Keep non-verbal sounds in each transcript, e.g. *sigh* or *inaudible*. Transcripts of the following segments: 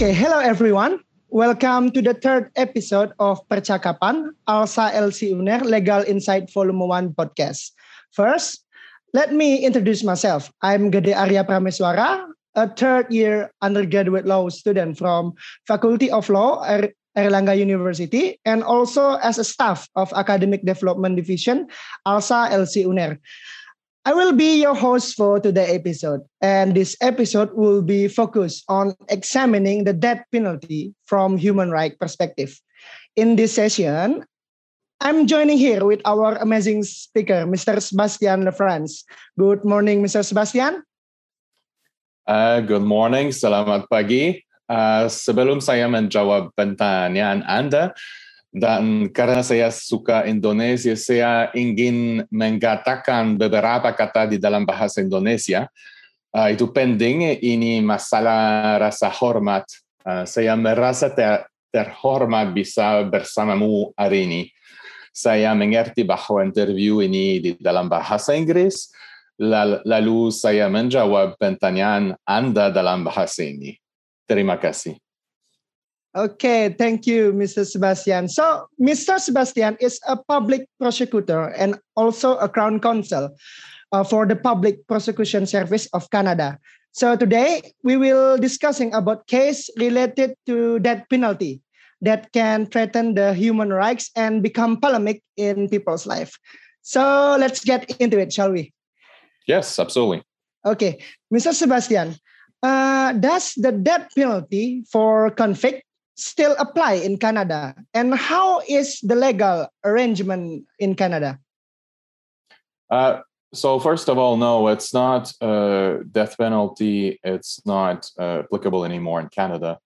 Okay, hello everyone. Welcome to the third episode of Percakapan Alsa LC UNER Legal Insight Volume 1 podcast. First, let me introduce myself. I'm Gede Arya Prameswara, a third year undergraduate law student from Faculty of Law er Erlangga University and also as a staff of Academic Development Division ALSA LC UNER. I will be your host for today's episode, and this episode will be focused on examining the death penalty from human right perspective. In this session, I'm joining here with our amazing speaker, Mr. Sebastian Lefrance. Good morning, Mr. Sebastian. Uh, good morning, selamat pagi. Uh, sebelum saya menjawab pertanyaan Anda, dan karena saya suka Indonesia, saya ingin mengatakan beberapa kata di dalam bahasa Indonesia. Uh, itu penting, ini masalah rasa hormat. Uh, saya merasa ter terhormat bisa bersamamu hari ini. Saya mengerti bahwa interview ini di dalam bahasa Inggris, lalu saya menjawab pertanyaan Anda dalam bahasa ini. Terima kasih. Okay, thank you, Mr. Sebastian. So, Mr. Sebastian is a public prosecutor and also a Crown Counsel uh, for the Public Prosecution Service of Canada. So today we will discussing about case related to death penalty that can threaten the human rights and become polemic in people's life. So let's get into it, shall we? Yes, absolutely. Okay, Mr. Sebastian, uh, does the death penalty for convict still apply in Canada? And how is the legal arrangement in Canada? Uh, so first of all, no, it's not uh, death penalty. It's not uh, applicable anymore in Canada.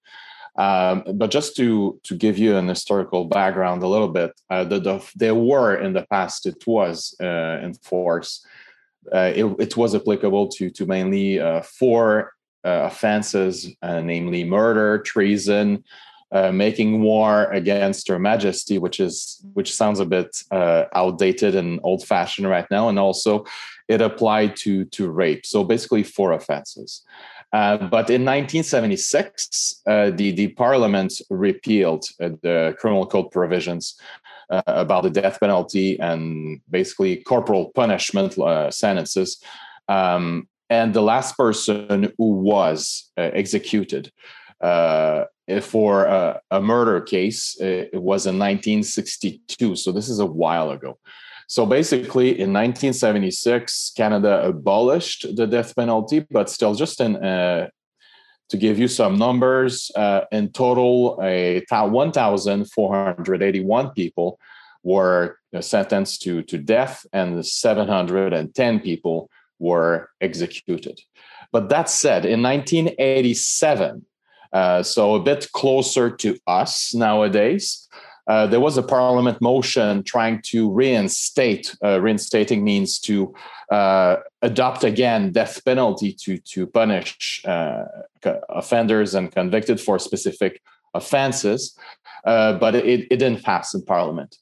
Um, but just to to give you an historical background a little bit, uh, the, the, there were in the past it was uh, in force. Uh, it, it, was applicable to to mainly four offenses, namely murder, treason, uh, making war against Her Majesty, which is which sounds a bit uh, outdated and old-fashioned right now, and also it applied to to rape. So basically, four offenses. Uh, but in 1976, uh, the the Parliament repealed uh, the criminal code provisions about the death penalty and basically corporal punishment sentences. Um, and the last person who was executed uh, for a, a, murder case. It was in 1962. So this is a while ago. So basically, in 1976, Canada abolished the death penalty, but still, just in uh, to give you some numbers, uh, in total, a 1,481 people were sentenced to, to death, and 710 people were executed. But that said, in 1987, uh, so a bit closer to us nowadays. Uh, there was a parliament motion trying to reinstate. Uh, reinstating means to uh, adopt again death penalty to to punish uh, offenders and convicted for specific offenses, but it, it didn't pass in parliament.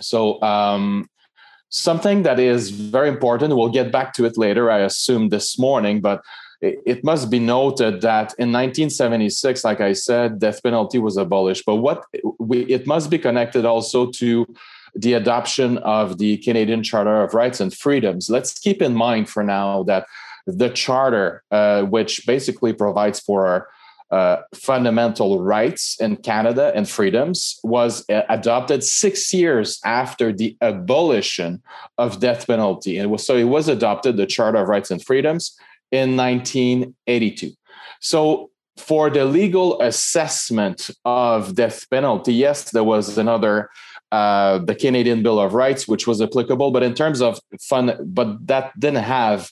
So um, something that is very important. We'll get back to it later. I assume this morning, but it must be noted that in 1976, like I said, death penalty was abolished. But what we, it must be connected also to the adoption of the Canadian Charter of Rights and Freedoms. Let's keep in mind for now that the charter, uh, which basically provides for uh, fundamental rights in Canada and freedoms, was uh, adopted six years after the abolition of death penalty. And so it was adopted, the Charter of Rights and Freedoms, in 1982. So, for the legal assessment of death penalty, yes, there was another, uh, the Canadian Bill of Rights, which was applicable, but in terms of fun, but that didn't have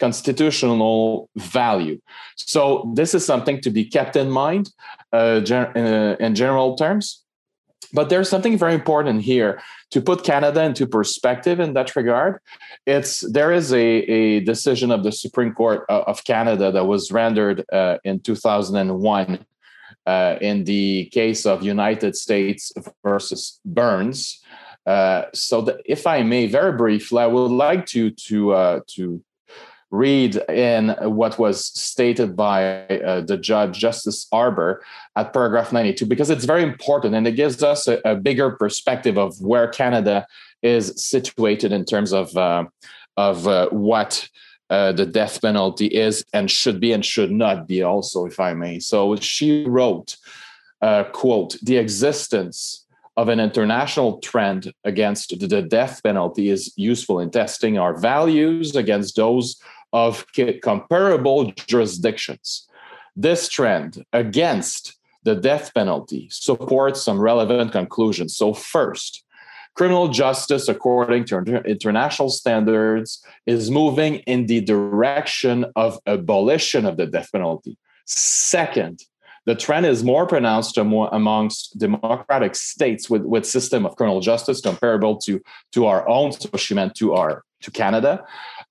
constitutional value. So, this is something to be kept in mind uh, uh in general terms. But there's something very important here to put Canada into perspective in that regard. It's there is a, a decision of the Supreme Court uh, of Canada that was rendered uh, in 2001 uh, in the case of United States versus Burns. Uh, so, if I may, very briefly, I would like to to uh, to read in what was stated by uh, the judge, Justice Arbour, at paragraph 92, because it's very important and it gives us a, a bigger perspective of where Canada is situated in terms of, uh, of uh, what uh, the death penalty is and should be and should not be, also, if I may. So she wrote, uh, quote, the existence of an international trend against the death penalty is useful in testing our values against those of comparable jurisdictions. This trend against the death penalty supports some relevant conclusions. So, first, criminal justice, according to international standards, is moving in the direction of abolition of the death penalty. Second, the trend is more pronounced amongst democratic states with, with system of criminal justice comparable to, to our own, so she meant to our to Canada.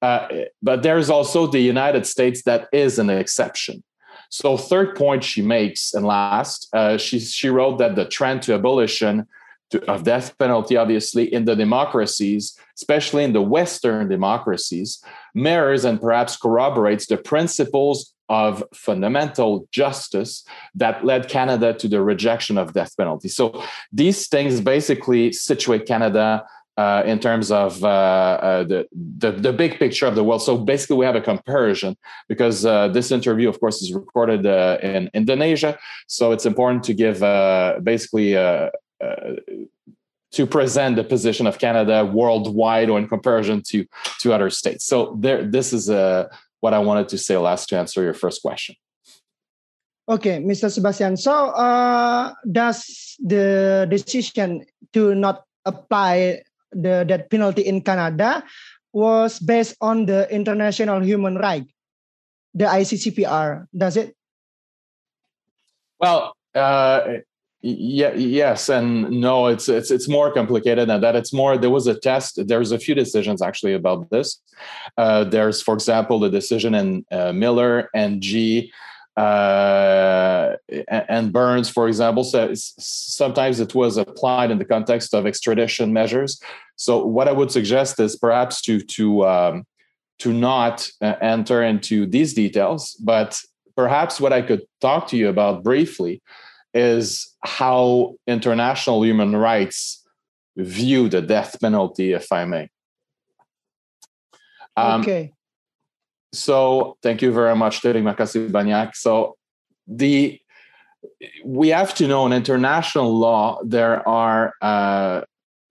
Uh, but there's also the United States that is an exception. So third point she makes, and last, uh, she she wrote that the trend to abolition to, of death penalty, obviously in the democracies, especially in the Western democracies, mirrors and perhaps corroborates the principles of fundamental justice that led Canada to the rejection of death penalty. So these things basically situate Canada uh, in terms of uh, uh, the, the, the big picture of the world. So basically, we have a comparison because uh, this interview, of course, is recorded uh, in Indonesia. So it's important to give uh, basically to present the position of Canada worldwide or in comparison to to other states. So there, this is what I wanted to say last to answer your first question. Okay, Mr. Sebastian. So, does the decision to not apply the death penalty in Canada was based on the international human right, the ICCPR? Does it? Well, uh, yeah yes and no it's it's it's more complicated than that it's more there was a test there's a few decisions actually about this uh, there's for example the decision in uh, Kindler and Ng uh, and burns for example says sometimes it was applied in the context of extradition measures so what i would suggest is perhaps to to um, to not uh, enter into these details but perhaps what i could talk to you about briefly is how international human rights view the death penalty, if I may. Um, okay. So thank you very much, Terima kasih banyak. So the we have to know in international law there are uh,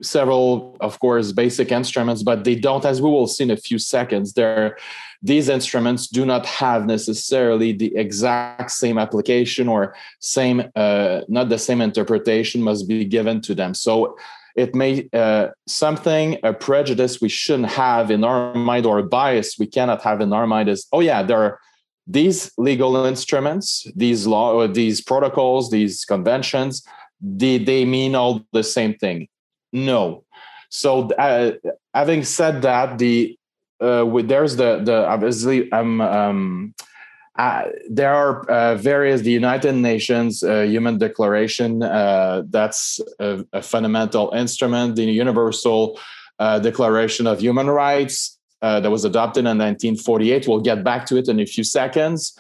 several, of course, basic instruments, but they don't, as we will see in a few seconds, there these instruments do not have necessarily the exact same application or same uh, not the same interpretation must be given to them so it may uh, something a prejudice we shouldn't have in our mind or a bias we cannot have in our mind is oh yeah there are these legal instruments these law or these protocols these conventions they, they mean all the same thing. No. So uh, having said that the uh, with, there's the the obviously um, um uh, there are uh, various the United Nations uh, Human Declaration uh, that's a, a, fundamental instrument the Universal uh, Declaration of Human Rights uh, that was adopted in 1948 we'll get back to it in a few seconds.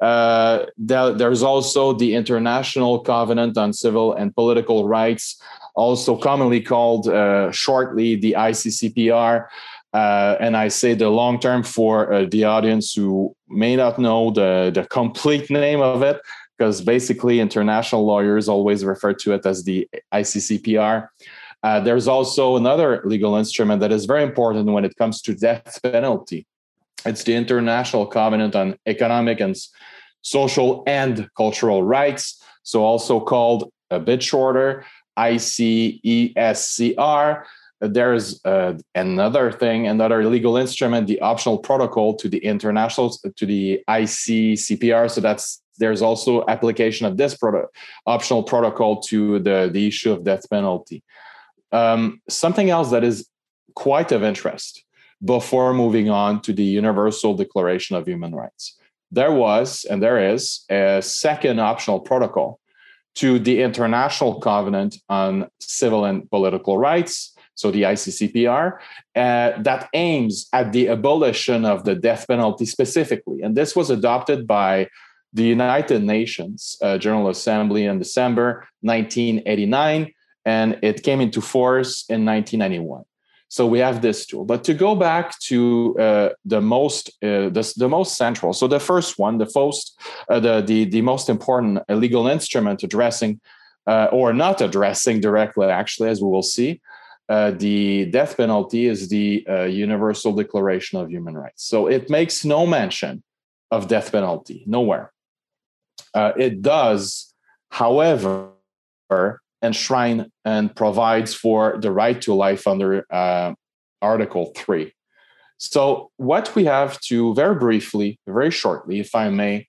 There, there's also the International Covenant on Civil and Political Rights also commonly called shortly the ICCPR uh, and I say the long term for uh, the audience who may not know the, the complete name of it, because basically international lawyers always refer to it as the ICCPR. Uh, there's also another legal instrument that is very important when it comes to death penalty. It's the International Covenant on Economic and Social and Cultural Rights, so also called a bit shorter ICESCR there's uh, another thing, another legal instrument, the optional protocol to the international to the ICCPR. So that's there's also application of this proto- optional protocol to the the issue of death penalty. Um, something else that is quite of interest before moving on to the Universal Declaration of Human Rights. There was and there is a second optional protocol to the International Covenant on Civil and Political Rights so the ICCPR, uh, that aims at the abolition of the death penalty specifically. And this was adopted by the United Nations uh, General Assembly in December 1989, and it came into force in 1991. So we have this tool. But to go back to uh, the most uh, the, the most central, so the first one, the first, uh, the, the the most important legal instrument addressing uh, or not addressing directly, actually, as we will see, uh, the death penalty is the uh, Universal Declaration of Human Rights. So it makes no mention of death penalty nowhere. it does, however, enshrine and provides for the right to life under uh, Article 3. So, what we have to very briefly, very shortly, if I may,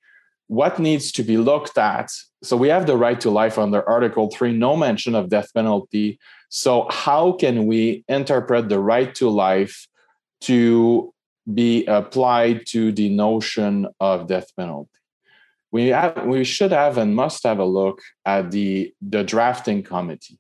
what needs to be looked at? So, we have the right to life under Article 3, no mention of death penalty. So, how can we interpret the right to life to be applied to the notion of death penalty? we have, we should have and must have a look at the the drafting committee.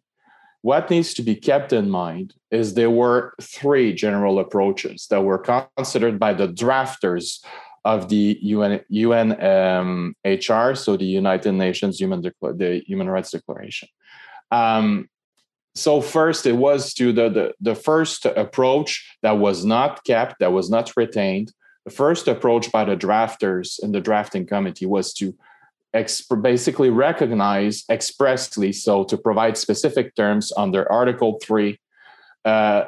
What needs to be kept in mind is there were three general approaches that were considered by the drafters of the UN UNHR, um, so the United Nations Human the Human Rights Declaration. Um, so first, it was to the, the the first approach that was not kept, that was not retained, the first approach by the drafters in the drafting committee was to exp- basically recognize expressly, so to provide specific terms under Article 3, uh,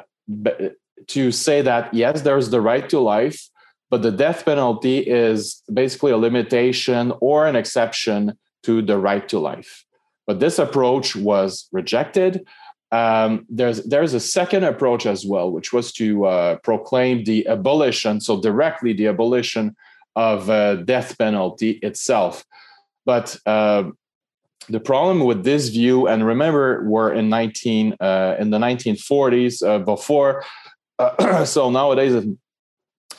to say that, yes, there's the right to life, but the death penalty is basically a limitation or an exception to the right to life. But this approach was rejected um, there's there's a second approach as well, which was to uh, proclaim the abolition, so directly the abolition of uh, death penalty itself. But uh, the problem with this view, and remember, we're in 19 uh, in the 1940s uh, before, uh, *clears throat* so nowadays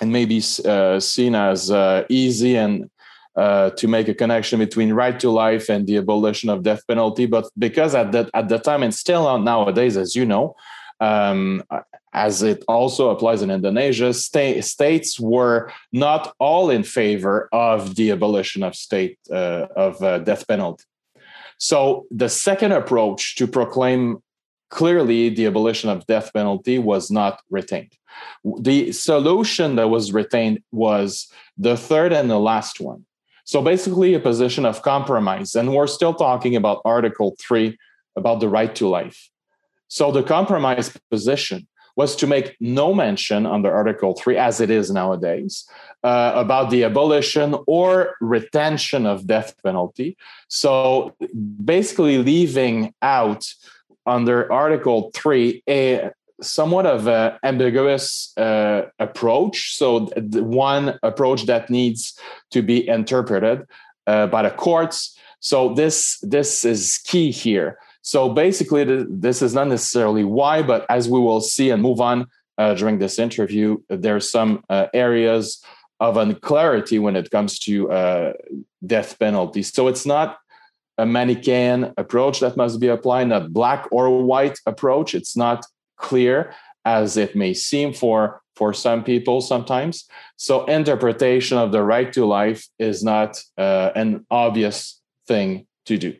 it, maybe may seen as easy and uh, to make a connection between right to life and the abolition of death penalty. But because at that at the time and still nowadays, as you know, um, as it also applies in Indonesia, sta- states were not all in favor of the abolition of state uh, of uh, death penalty. So the second approach to proclaim clearly the abolition of death penalty was not retained. The solution that was retained was the third and the last one, so basically, a position of compromise. And we're still talking about Article 3 about the right to life. So the compromise position was to make no mention under Article 3, as it is nowadays, uh, about the abolition or retention of death penalty. So basically, leaving out under Article 3 a, somewhat of an ambiguous uh, approach. So, the one approach that needs to be interpreted uh, by the courts. So, this this is key here. So, basically, this is not necessarily why, but as we will see and move on uh, during this interview, there are some uh, areas of unclarity when it comes to uh, death penalty. So, it's not a Manichaean approach that must be applied, not black or white approach. It's not clear as it may seem for for some people sometimes. So interpretation of the right to life is not uh, an obvious thing to do.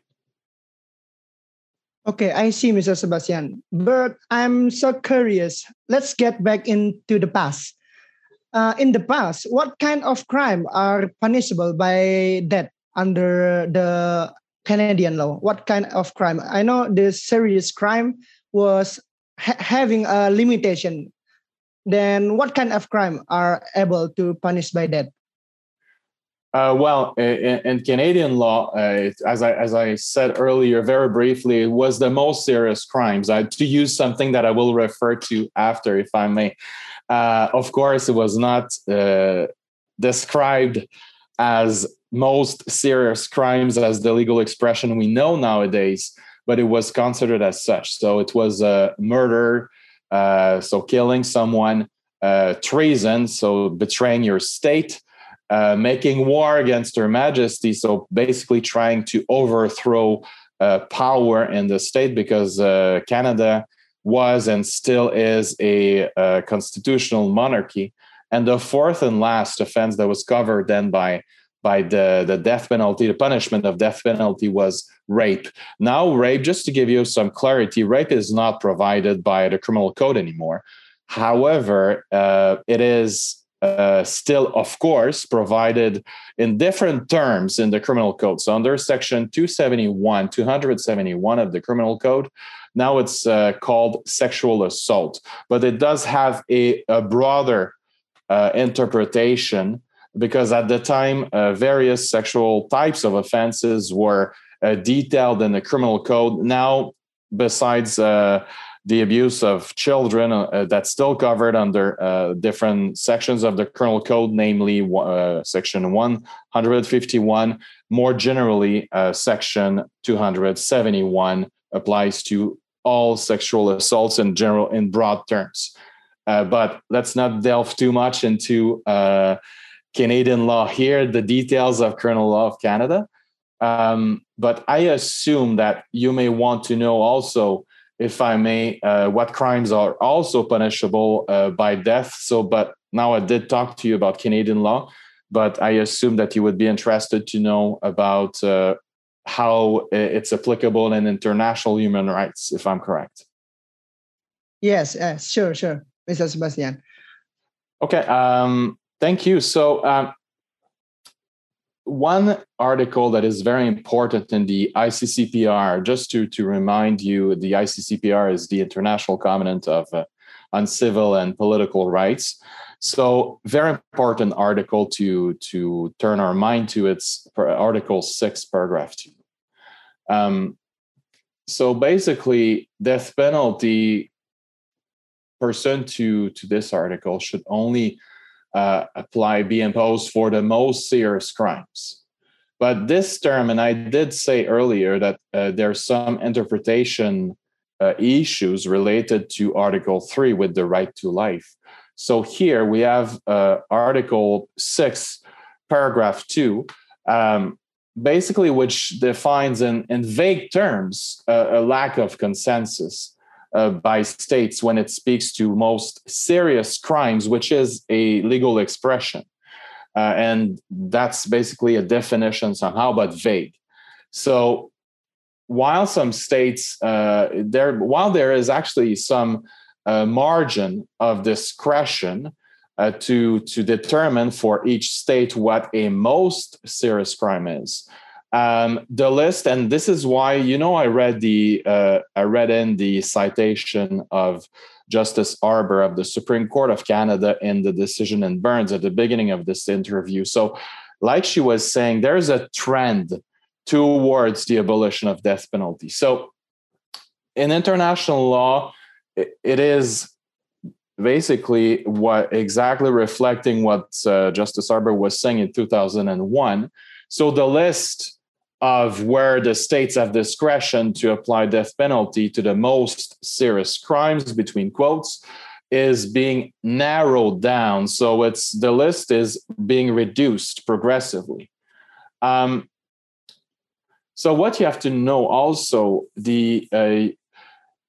Okay i see mr sebastian but i'm so curious. Let's get back into the past. Uh, in the past what kind of crime are punishable by death under the canadian law what kind of crime i know the serious crime was ha- having a limitation, then what kind of crime are able to punish by death? Uh, well, in, in, Canadian law, uh, as I as I said earlier, very briefly, it was the most serious crimes. I, to use something that I will refer to after, if I may. Uh, of course, it was not uh, described as most serious crimes as the legal expression we know nowadays but it was considered as such. So it was a murder, uh, so killing someone, uh, treason, so betraying your state, uh, making war against Her Majesty, so basically trying to overthrow uh, power in the state because uh, Canada was and still is a, a, constitutional monarchy. And the fourth and last offense that was covered then by by the, the death penalty, the punishment of death penalty was rape. Now, rape, just to give you some clarity, rape is not provided by the criminal code anymore. However, uh, it is uh, still, of course, provided in different terms in the criminal code. So, under section 271, 271 of the criminal code, now it's uh, called sexual assault, but it does have a, a broader uh, interpretation because at the time, uh, various sexual types of offenses were uh, detailed in the criminal code. Now, besides the abuse of children uh, uh, that's still covered under uh, different sections of the criminal code namely uh, section 151 more generally uh, section 271 applies to all sexual assaults in general in broad terms uh, but let's not delve too much into canadian law here the details of criminal law of canada um, but i assume that you may want to know also if I may, uh, what crimes are also punishable uh, by death. So, but now I did talk to you about Canadian law, but I assume that you would be interested to know about uh, how it's applicable in international human rights, if I'm correct. Yes, yes, sure, sure, Mr. Sebastian. Okay, um, thank you. So, um, one article that is very important in the ICCPR, just to, to remind you, the ICCPR is the International Covenant of uh, on Civil and Political Rights. So, very important article to to turn our mind to. It's Article Six, Paragraph Two. Um, so basically, death penalty pursuant to to this article should only uh, apply be imposed for the most serious crimes. But this term, and I did say earlier that uh, there's some interpretation uh, issues related to Article 3 with the right to life. So here we have uh, Article 6, paragraph 2, um, basically, which defines in, in vague terms a lack of consensus uh, by states when it speaks to most serious crimes, which is a legal expression. Uh, and that's basically a definition somehow, but vague. So while some states, uh, there, while there is actually some uh, margin of discretion uh, to to determine for each state what a most serious crime is, um, the list, and this is why you know I read the uh, I read in the citation of Justice Arbour of the Supreme Court of Canada in the decision in Burns at the beginning of this interview. So, like she was saying, there's a trend towards the abolition of death penalty. So, in international law, it, is basically what exactly reflecting what uh, Justice Arbour was saying in 2001. So the list of where the states have discretion to apply death penalty to the most serious crimes between quotes is being narrowed down. So it's the list is being reduced progressively. Um, so what you have to know also the uh,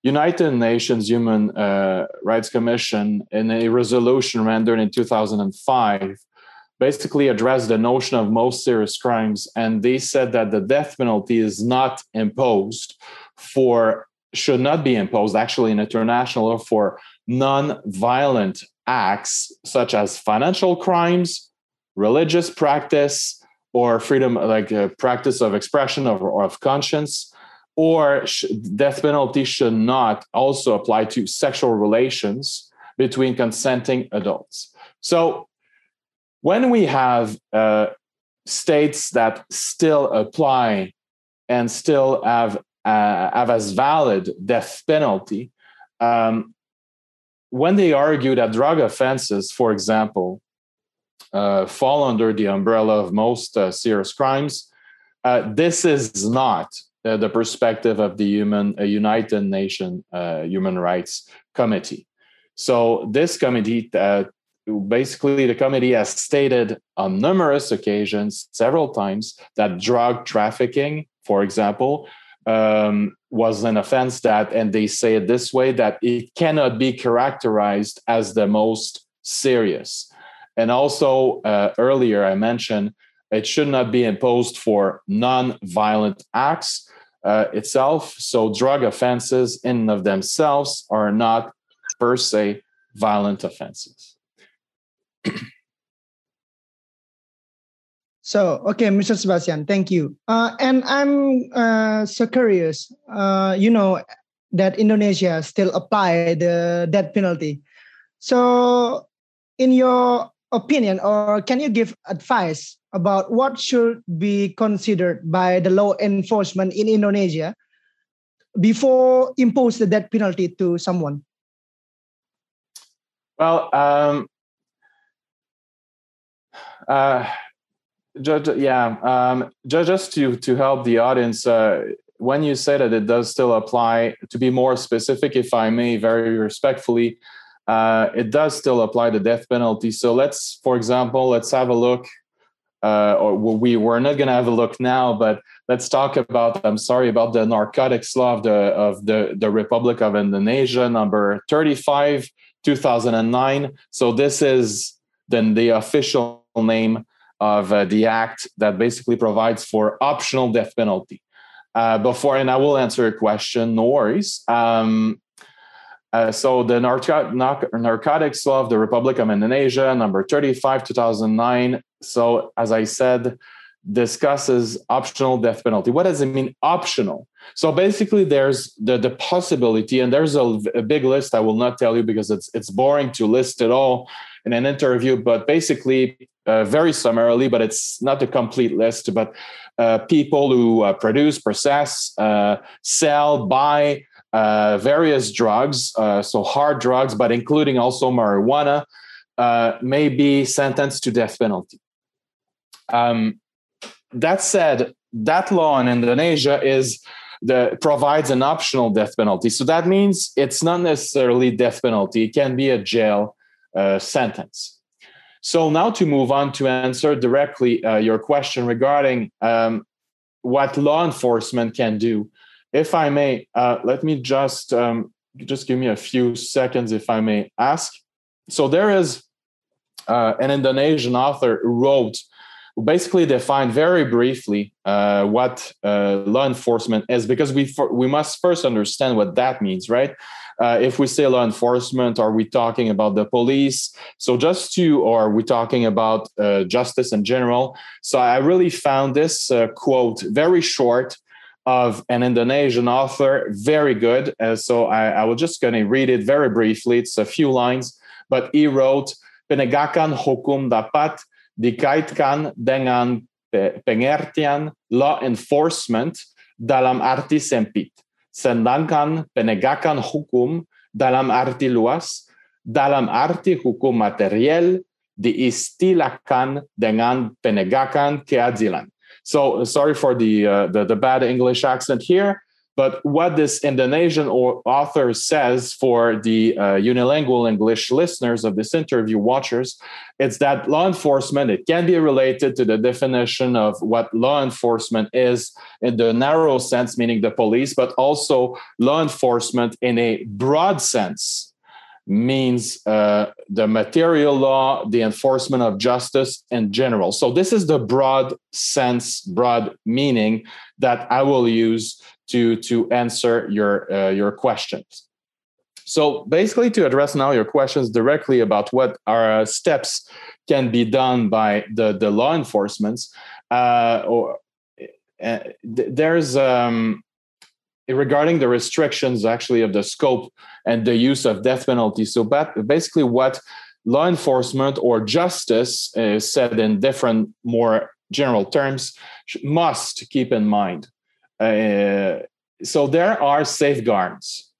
united nations human uh, rights commission in a resolution rendered in 2005 basically addressed the notion of most serious crimes and they said that the death penalty is not imposed for should not be imposed actually in international law for non-violent acts such as financial crimes religious practice or freedom like a practice of expression of, or of conscience or death penalty should not also apply to sexual relations between consenting adults. So when we have uh, states that still apply and still have uh, have as valid death penalty, um, when they argue that drug offenses, for example, uh, fall under the umbrella of most uh, serious crimes, uh, this is not uh, the perspective of the human United Nations Human Rights Committee. So this committee basically the committee has stated on numerous occasions, several times, that drug trafficking, for example, um, was an offense that, and they say it this way, that it cannot be characterized as the most serious. And also, uh, earlier I mentioned it should not be imposed for non violent acts uh, itself. So, drug offenses in and of themselves are not per se violent offenses. So, okay, Mr. Sebastian, thank you. Uh, and I'm uh, so curious. Uh, you know that Indonesia still apply the death penalty. So, in your opinion, or can you give advice about what should be considered by the law enforcement in Indonesia before impose the death penalty to someone? Well, um, uh, just, yeah, um, just to to help the audience, uh, when you say that it does still apply, to be more specific, if I may, very respectfully, uh, it does still apply the death penalty. So let's, for example, let's have a look. Uh, or we we're not going to have a look now, but let's talk about. I'm sorry about the narcotics law of the of the the Republic of Indonesia, number 35, 2009. So this is then the official name of uh, the act that basically provides for optional death penalty. Uh, before, and I will answer a question, no worries. Um, uh, so the narco- narcotics law of the Republic of Indonesia, number 35, 2009. So as I said, discusses optional death penalty. What does it mean optional? So basically there's the, the possibility, and there's a, a big list I will not tell you because it's it's boring to list it all in an interview, but basically uh, very summarily, but it's not a complete list, but uh, people who uh, produce, process, uh, sell, buy uh, various drugs, uh, so hard drugs, but including also marijuana, may be sentenced to death penalty. Um, that said, that law in Indonesia is the provides an optional death penalty. So that means it's not necessarily death penalty; it can be a jail uh, sentence. So now to move on to answer directly uh, your question regarding um, what law enforcement can do. If I may, uh, let me just um, just give me a few seconds, if I may ask. So there is uh, an Indonesian author who wrote basically define very briefly uh, what uh, law enforcement is, because we we must first understand what that means, right? Uh, if we say law enforcement, are we talking about the police? So just to, or are we talking about uh, justice in general? So I really found this uh, quote very short of an Indonesian author, very good. Uh, so I, I was just going to read it very briefly. It's a few lines, but he wrote, penegakan hukum dapat dikaitkan dengan pengertian law enforcement dalam arti sempit. Sedangkan penegakan hukum dalam arti luas, dalam arti hukum material diistilahkan dengan penegakan keadilan. So sorry for the, uh, the, the bad English accent here, but what this Indonesian author says for the uh, unilingual English listeners of this interview watchers, it's that law enforcement, it can be related to the definition of what law enforcement is in the narrow sense, meaning the police, but also law enforcement in a broad sense means uh, the material law, the enforcement of justice in general. So, this is the broad sense, broad meaning that I will use to to answer your uh, your questions. So basically, to address now your questions directly about what are steps can be done by the the law enforcements, uh, or uh, there's um, regarding the restrictions actually of the scope and the use of death penalty. So basically, what law enforcement or justice is said in different more general terms must keep in mind uh, so there are safeguards.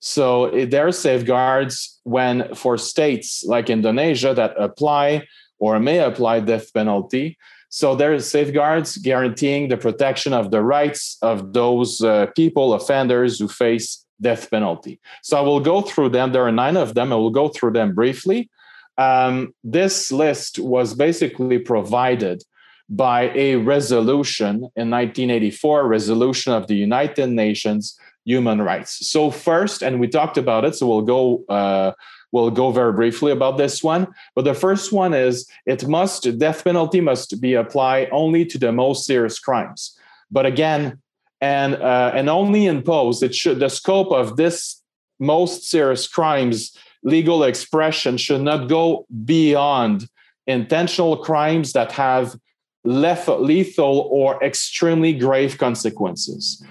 So eh, there are safeguards when for states like Indonesia that apply or may apply death penalty. So there are safeguards guaranteeing the protection of the rights of those uh, people, offenders who face death penalty. So I will go through them. There are nine of them. I will go through them briefly. Um, this list was basically provided by a resolution in 1984, resolution of the United Nations human rights. So first, and we talked about it, so we'll go uh, we'll go very briefly about this one. But the first one is it must death penalty must be applied only to the most serious crimes. But again, and uh, and only imposed it should the scope of this most serious crimes legal expression should not go beyond intentional crimes that have lethal or extremely grave consequences.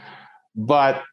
But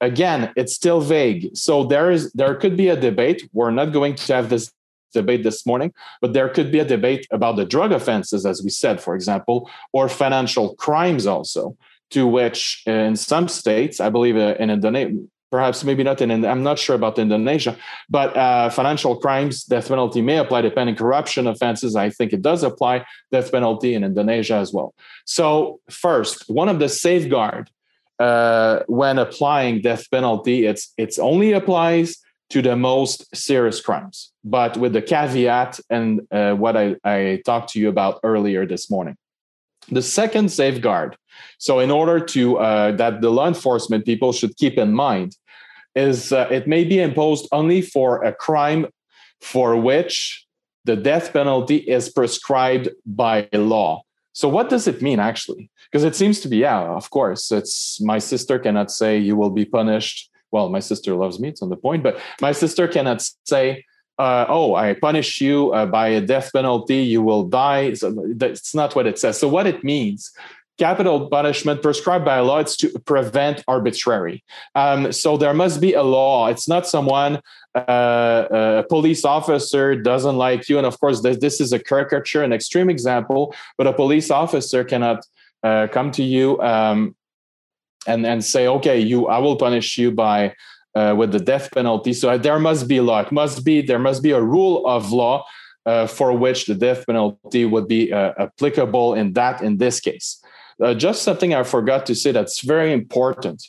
again, it's still vague. So there is there could be a debate. We're not going to have this debate this morning, but there could be a debate about the drug offenses, as we said, for example, or financial crimes also, to which in some states, I believe uh, in Indonesia, perhaps maybe not in i'm not sure about indonesia but uh, financial crimes death penalty may apply depending corruption offenses i think it does apply death penalty in indonesia as well so first one of the safeguard uh, when applying death penalty it's it's only applies to the most serious crimes but with the caveat and uh, what I, I talked to you about earlier this morning the second safeguard so, in order to uh, that the law enforcement people should keep in mind is uh, it may be imposed only for a crime for which the death penalty is prescribed by law. So, what does it mean actually? Because it seems to be, yeah, of course, it's my sister cannot say you will be punished. Well, my sister loves me, it's on the point, but my sister cannot say, uh, oh, I punish you uh, by a death penalty, you will die. So that's not what it says. So, what it means capital punishment prescribed by law it's to prevent arbitrary. Um, so there must be a law. It's not someone uh, a police officer doesn't like you. And of course this, this, is a caricature an extreme example but a police officer cannot uh, come to you um, and and say okay you i will punish you by uh, with the death penalty. So there must be a law. It must be there must be a rule of law uh, for which the death penalty would be uh, applicable in that in this case uh, just something I forgot to say that's very important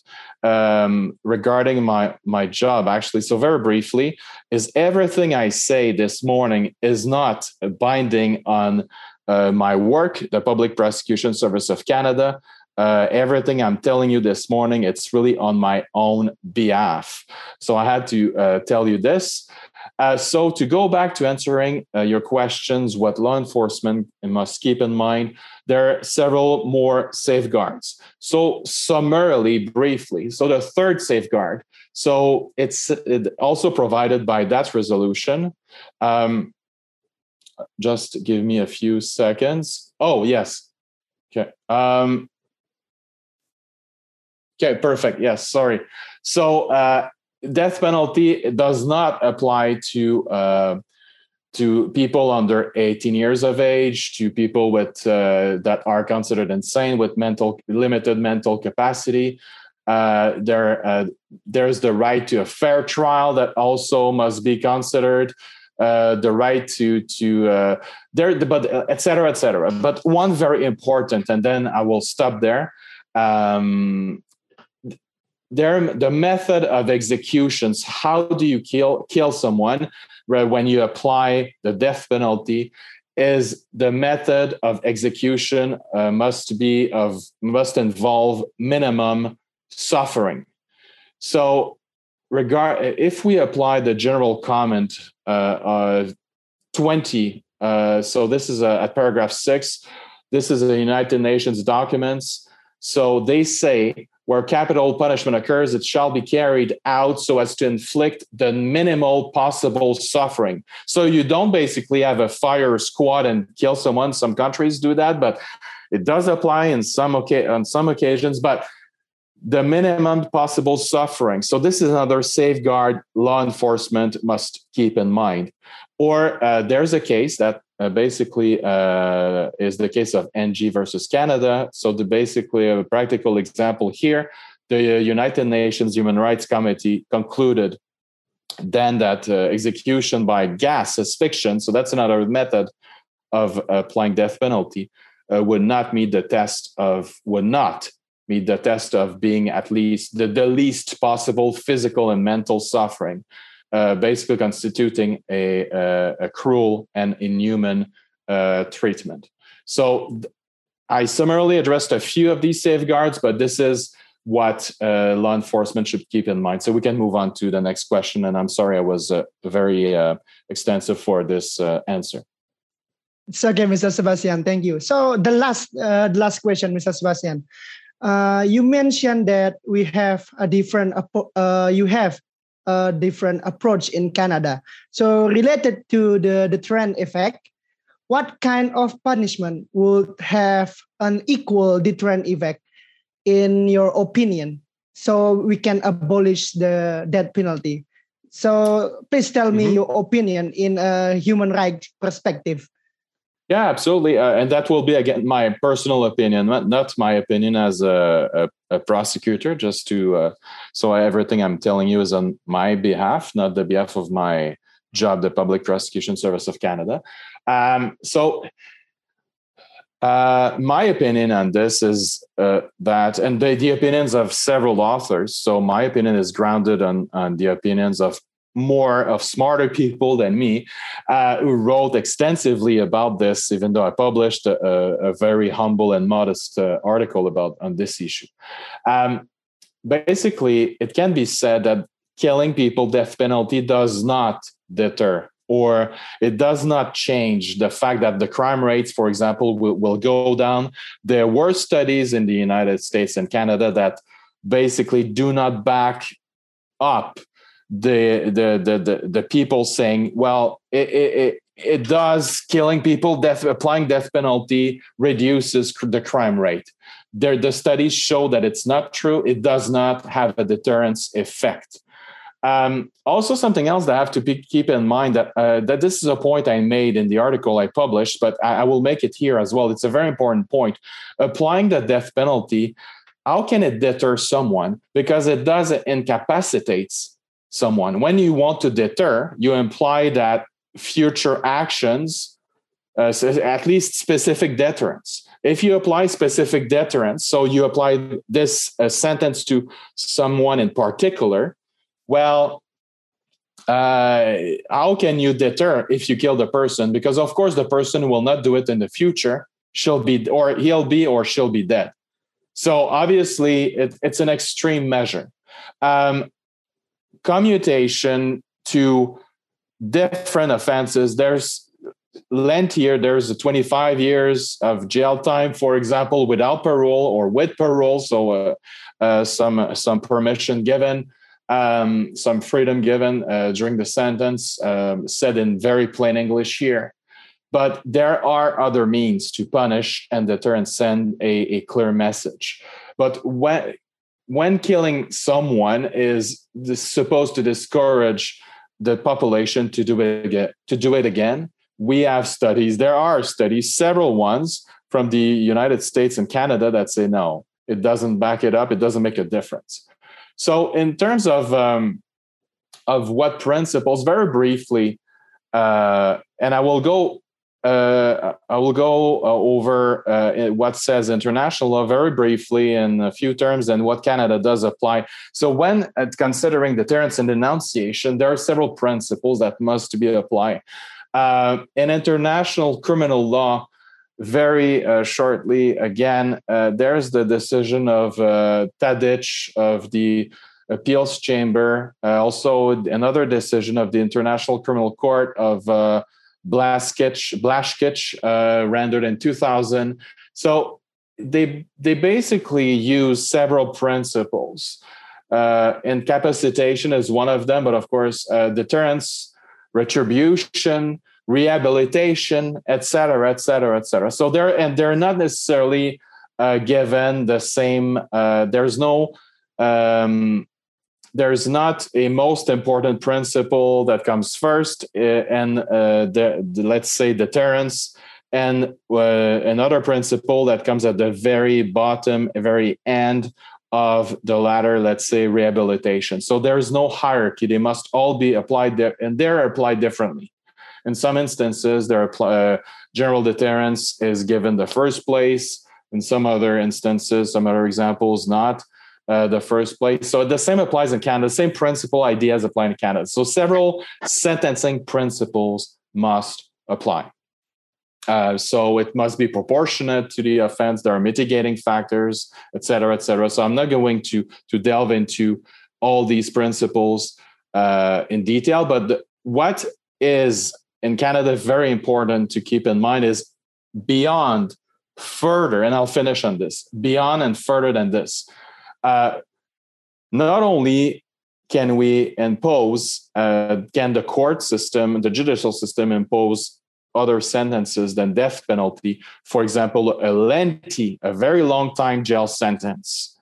um, regarding my my job. Actually, so very briefly, is everything I say this morning is not binding on uh, my work, the Public Prosecution Service of Canada. Uh, everything I'm telling you this morning, it's really on my own behalf. So I had to uh, tell you this. Uh, so to go back to answering uh, your questions, what law enforcement must keep in mind, there are several more safeguards. So, summarily, briefly, so the third safeguard, so it's also provided by that resolution. Um, just give me a few seconds. Oh, yes. Okay. Um, okay, perfect. Yes, sorry. So, uh, death penalty does not apply to uh, to people under 18 years of age, to people with uh, that are considered insane with mental limited mental capacity. Uh, there, uh, there's the right to a fair trial that also must be considered. Uh, the right to to there, but et cetera, et cetera. But one very important, and then I will stop there. Um, there, the method of executions. How do you kill kill someone? when you apply the death penalty is the method of execution uh, must be of must involve minimum suffering so regard if we apply the general comment uh, 20 uh, so this is a, at paragraph 6 this is the united nations documents so they say where capital punishment occurs, it shall be carried out so as to inflict the minimal possible suffering. So you don't basically have a fire squad and kill someone. Some countries do that, but it does apply in some on some occasions. But the minimum possible suffering. So this is another safeguard law enforcement must keep in mind. Or uh, there's a case that uh, basically uh, is the case of NG versus Canada. So the basically a practical example here, the United Nations Human Rights Committee concluded then that uh, execution by gas asphyxiation. so that's another method of applying death penalty, uh, would not meet the test of would not meet the test of being at least the, the least possible physical and mental suffering uh, basically constituting a, a, a, cruel and inhuman uh, treatment. So, I summarily addressed a few of these safeguards, but this is what uh, law enforcement should keep in mind. So we can move on to the next question. And I'm sorry I was uh, very uh, extensive for this answer. It's okay, Mr. Sebastian. Thank you. So the last, the last question, Mr. Sebastian. You mentioned that we have a different. you have a different approach in Canada. So related to the the deterrent effect, what kind of punishment would have an equal deterrent effect in your opinion so we can abolish the death penalty so please tell me mm-hmm. your opinion in a human rights perspective yeah absolutely uh, and that will be again my personal opinion not, my opinion as a, a, a prosecutor just to uh, so everything i'm telling you is on my behalf not the behalf of my job the public prosecution service of canada um, so, uh, my opinion on this is uh, that, and the, the, opinions of several authors. So, my opinion is grounded on, on the opinions of more of smarter people than me uh, who wrote extensively about this even though i published a, a very humble and modest uh, article about on this issue um, basically it can be said that killing people death penalty does not deter or it does not change the fact that the crime rates, for example, will, will go down. There were studies in the United States and Canada that basically do not back up the the the the, the people saying, well, it, it, it does killing people, death applying death penalty reduces the crime rate. There, the studies show that it's not true. It does not have a deterrence effect. Um, also, something else that I have to keep in mind that uh, that this is a point I made in the article I published, but I, I, will make it here as well. It's a very important point. Applying the death penalty, how can it deter someone? Because it does it incapacitates someone. When you want to deter, you imply that future actions, uh, at least specific deterrence. If you apply specific deterrence, so you apply this uh, sentence to someone in particular, well, uh, how can you deter if you kill the person? Because of course the person will not do it in the future. She'll be, or he'll be, or she'll be dead. So obviously, it, it's an extreme measure. Um, commutation to different offenses. There's lengthier. There's a 25 years of jail time, for example, without parole or with parole. So uh, uh, some some permission given um, some freedom given uh, during the sentence, um, said in very plain English here. But there are other means to punish and deter and send a, a clear message. But when when killing someone is supposed to discourage the population to do it again, to do it again, we have studies. There are studies, several ones from the United States and Canada that say no, it doesn't back it up. It doesn't make a difference. So, in terms of um, of what principles, very briefly, uh, and I will go. Uh, I will go uh, over uh, what says international law very briefly in a few terms and what Canada does apply. So, when uh, considering deterrence and denunciation, there are several principles that must be applied. Uh, in international criminal law, very uh, shortly again there's the decision of uh, Tadic of the appeals chamber also another decision of the international criminal court of uh, Blaskic uh, rendered in 2000 so they they basically use several principles incapacitation is one of them but of course deterrence retribution rehabilitation, et cetera, et cetera, et cetera. So they're and they're not necessarily uh, given the same. Uh, there's no. Um, there's not a most important principle that comes first, uh, and uh, the, the, let's say deterrence, and uh, another principle that comes at the very bottom, very end of the latter, let's say rehabilitation. So there's no hierarchy; they must all be applied there, and they're applied differently. In some instances, there are uh, general deterrence is given the first place. In some other instances, some other examples, not uh, the first place. So the same applies in Canada. Same principle ideas apply in Canada. So several sentencing principles must apply. Uh, so it must be proportionate to the offense. There are mitigating factors, et cetera, et cetera. So I'm not going to to delve into all these principles uh, in detail. But the, what is in Canada very important to keep in mind is beyond further, and I'll finish on this beyond and further than this. Uh, not only can we impose, uh, can the court system, the judicial system impose other sentences than death penalty? For example, a lengthy, a very long time jail sentence.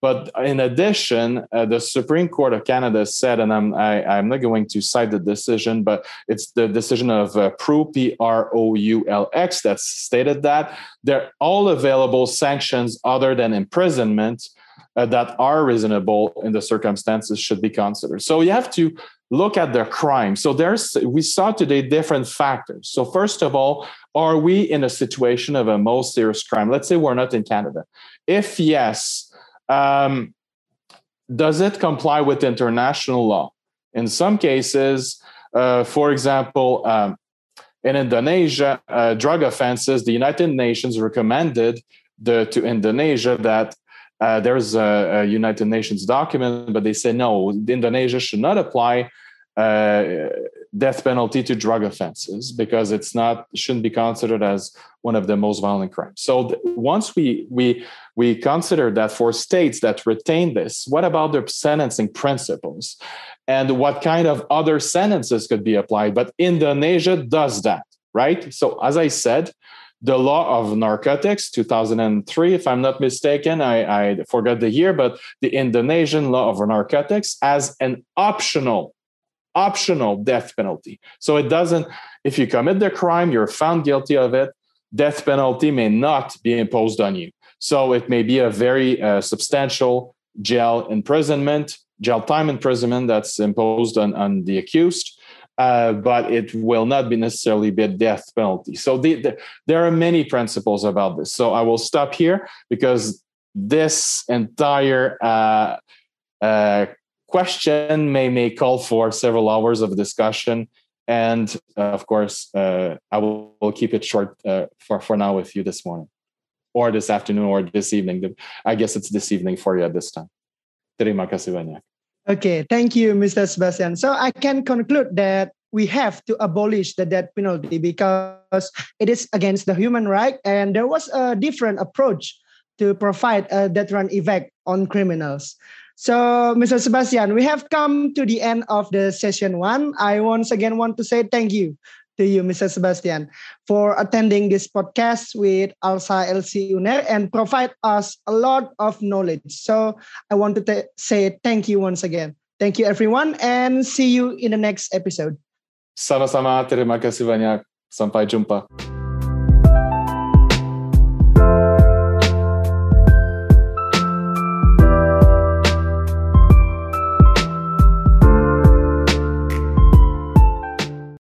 But in addition, uh, the Supreme Court of Canada said, and I'm I, i am not going to cite the decision, but it's the decision of uh, Proulx P R O U L X that stated that they're all available sanctions other than imprisonment uh, that are reasonable in the circumstances should be considered. So you have to look at the crime. So there's we saw today different factors. So first of all, are we in a situation of a most serious crime? Let's say we're not in Canada. If yes, um, does it comply with international law? In some cases, uh, for example, um, in Indonesia, uh, drug offenses, the United Nations recommended the, to Indonesia that uh, there's a, a, United Nations document, but they say no, Indonesia should not apply uh, death penalty to drug offenses because it's not shouldn't be considered as one of the most violent crimes. So th- once we we we consider that for states that retain this, what about their sentencing principles, and what kind of other sentences could be applied? But Indonesia does that, right? So as I said, the law of narcotics 2003 if i'm not mistaken. I, I forgot the year but the indonesian law of narcotics as an optional optional death penalty. So it doesn't if you commit the crime you're found guilty of it death penalty may not be imposed on you. So it may be a very uh, substantial jail imprisonment jail time imprisonment that's imposed on, on the accused uh, but it will not be necessarily be a death penalty. So the, the, there are many principles about this. So I will stop here because this entire uh, uh, question may may call for several hours of discussion. And uh, of course, uh, I will, will, keep it short for, for now with you this morning, or this afternoon, or this evening. I guess it's this evening for you at this time. Terima kasih banyak. Okay, thank you, Mr. Sebastian. So I can conclude that we have to abolish the death penalty because it is against the human right, and there was a different approach to provide a deterrent effect on criminals. So, Mr. Sebastian, we have come to the end of the session one. I once again want to say thank you to you, Mr. Sebastian, for attending this podcast with ALSA LC UNER and provide us a lot of knowledge. So I want to say thank you once again. Thank you, everyone, and see you in the next episode. Sama-sama, terima kasih banyak. Sampai jumpa.